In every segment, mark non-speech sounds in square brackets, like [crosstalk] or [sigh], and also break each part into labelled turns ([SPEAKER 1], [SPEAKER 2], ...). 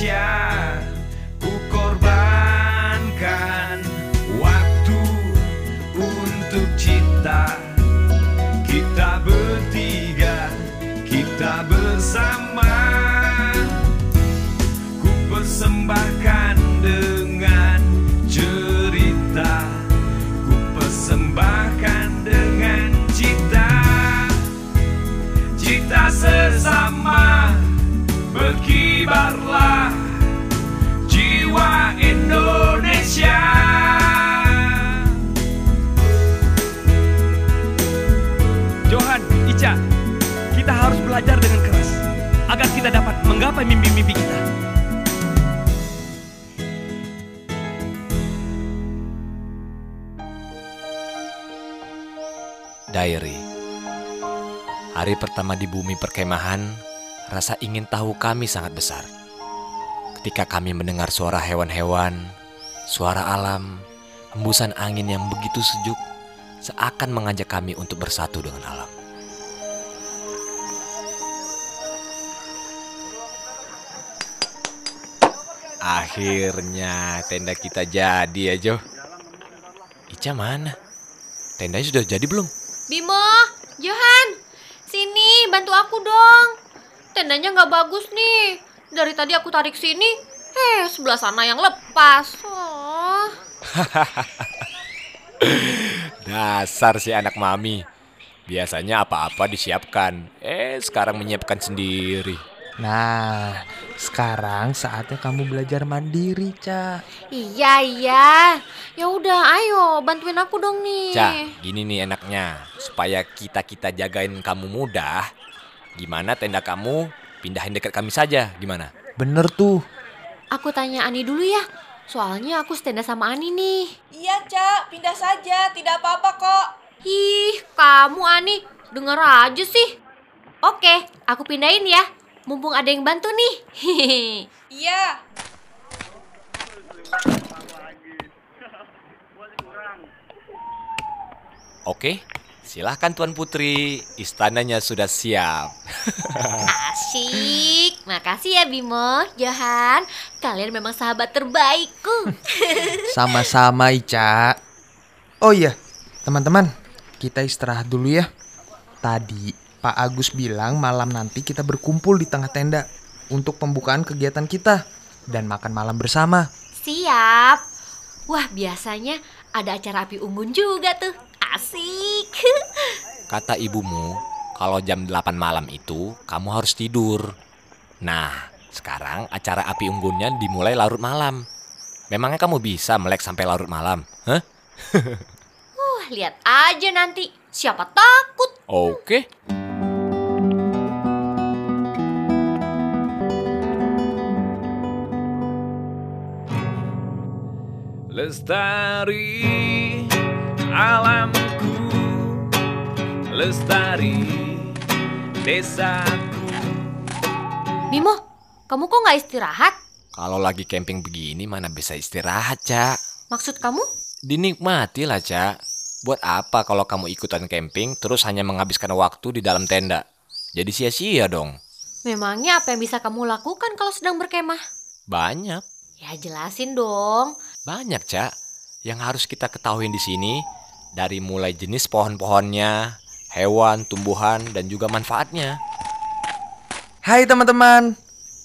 [SPEAKER 1] Indonesia Berkibarlah Jiwa Indonesia. Johan, Ica Kita harus belajar dengan keras Agar kita dapat menggapai mimpi-mimpi kita.
[SPEAKER 2] Diary. Hari pertama di bumi perkemahan, rasa ingin tahu kami sangat besar. Ketika kami mendengar suara hewan-hewan, suara alam, hembusan angin yang begitu sejuk, seakan mengajak kami untuk bersatu dengan alam. Akhirnya tenda kita jadi ya Jo. Ica mana? Tendanya sudah jadi belum?
[SPEAKER 3] Bimo, Johan, sini bantu aku dong. Tendanya nggak bagus nih. Dari tadi aku tarik sini, eh sebelah sana yang lepas. Oh. [laughs]
[SPEAKER 2] Dasar si anak mami. Biasanya apa-apa disiapkan. Eh, sekarang menyiapkan sendiri.
[SPEAKER 4] Nah, sekarang saatnya kamu belajar mandiri, Ca.
[SPEAKER 3] Iya iya. Ya udah, ayo bantuin aku dong nih.
[SPEAKER 2] Ca, gini nih enaknya. Supaya kita-kita jagain kamu mudah, gimana tenda kamu pindahin dekat kami saja, gimana?
[SPEAKER 4] Bener tuh.
[SPEAKER 3] Aku tanya Ani dulu ya. Soalnya aku stand sama Ani nih.
[SPEAKER 5] Iya, Cak. Pindah saja. Tidak apa-apa kok.
[SPEAKER 3] Ih, kamu Ani, denger aja sih. Oke, aku pindahin ya. Mumpung ada yang bantu nih. [laughs]
[SPEAKER 5] Iya.
[SPEAKER 2] Oke, silahkan Tuan Putri. Istananya sudah siap. [laughs]
[SPEAKER 3] Asik. Makasih ya Bimo, Johan. Kalian memang sahabat terbaikku. [laughs]
[SPEAKER 4] Sama-sama, Ica. Oh iya, teman-teman, kita istirahat dulu ya. Tadi Pak Agus bilang malam nanti kita berkumpul di tengah tenda untuk pembukaan kegiatan kita dan makan malam bersama.
[SPEAKER 3] Siap. Wah, biasanya ada acara api unggun juga tuh. Asik. [laughs]
[SPEAKER 2] Kata ibumu, kalau jam 8 malam itu kamu harus tidur. Nah, sekarang acara api unggunnya dimulai larut malam. Memangnya kamu bisa melek sampai larut malam? Hah? [laughs]
[SPEAKER 3] Wah, lihat aja nanti. Siapa takut?
[SPEAKER 2] Oke.
[SPEAKER 1] Lestari Lestari desaku
[SPEAKER 3] Bimo, kamu kok nggak istirahat?
[SPEAKER 2] Kalau lagi camping begini mana bisa istirahat, Cak?
[SPEAKER 3] Maksud kamu?
[SPEAKER 2] Dinikmati lah, Cak. Buat apa kalau kamu ikutan camping terus hanya menghabiskan waktu di dalam tenda? Jadi sia-sia dong.
[SPEAKER 3] Memangnya apa yang bisa kamu lakukan kalau sedang berkemah?
[SPEAKER 2] Banyak,
[SPEAKER 3] Ya jelasin dong.
[SPEAKER 2] banyak, Cak. Yang harus kita ketahui di sini dari mulai jenis pohon-pohonnya, hewan, tumbuhan, dan juga manfaatnya.
[SPEAKER 4] Hai teman-teman,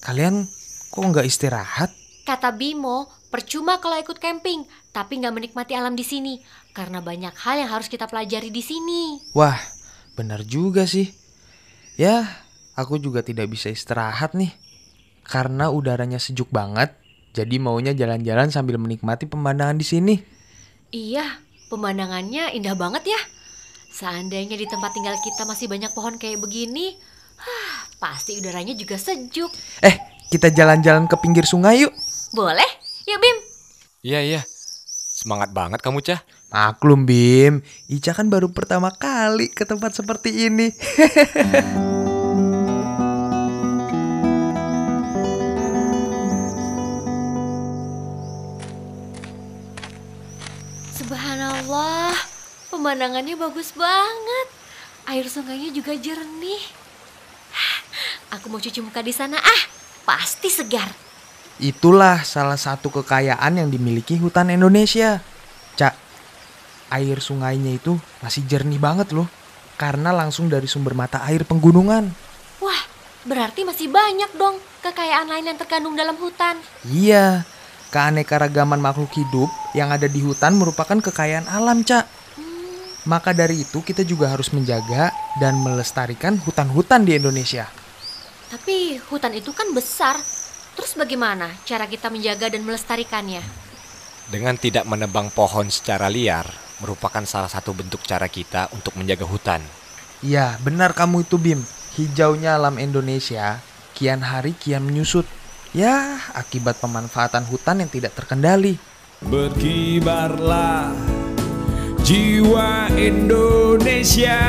[SPEAKER 4] kalian kok nggak istirahat?
[SPEAKER 3] Kata Bimo, percuma kalau ikut camping, tapi nggak menikmati alam di sini. Karena banyak hal yang harus kita pelajari di sini.
[SPEAKER 4] Wah, benar juga sih. Ya, aku juga tidak bisa istirahat nih. Karena udaranya sejuk banget, jadi maunya jalan-jalan sambil menikmati pemandangan di sini.
[SPEAKER 3] Iya, pemandangannya indah banget ya. Seandainya di tempat tinggal kita masih banyak pohon kayak begini, ah, pasti udaranya juga sejuk.
[SPEAKER 4] Eh, kita jalan-jalan ke pinggir sungai yuk.
[SPEAKER 3] Boleh? Yuk Bim.
[SPEAKER 2] Iya, iya. Semangat banget kamu, Cah.
[SPEAKER 4] Maklum Bim, Ica kan baru pertama kali ke tempat seperti ini. [laughs]
[SPEAKER 3] pemandangannya bagus banget. Air sungainya juga jernih. Aku mau cuci muka di sana ah, pasti segar.
[SPEAKER 4] Itulah salah satu kekayaan yang dimiliki hutan Indonesia. Cak, air sungainya itu masih jernih banget loh. Karena langsung dari sumber mata air penggunungan.
[SPEAKER 3] Wah, berarti masih banyak dong kekayaan lain yang terkandung dalam hutan.
[SPEAKER 4] Iya, keanekaragaman makhluk hidup yang ada di hutan merupakan kekayaan alam, Cak. Maka dari itu kita juga harus menjaga dan melestarikan hutan-hutan di Indonesia.
[SPEAKER 3] Tapi hutan itu kan besar. Terus bagaimana cara kita menjaga dan melestarikannya?
[SPEAKER 2] Dengan tidak menebang pohon secara liar merupakan salah satu bentuk cara kita untuk menjaga hutan.
[SPEAKER 4] Iya, benar kamu itu Bim. Hijaunya alam Indonesia kian hari kian menyusut. Ya, akibat pemanfaatan hutan yang tidak terkendali.
[SPEAKER 1] Berkibarlah jiwa Indonesia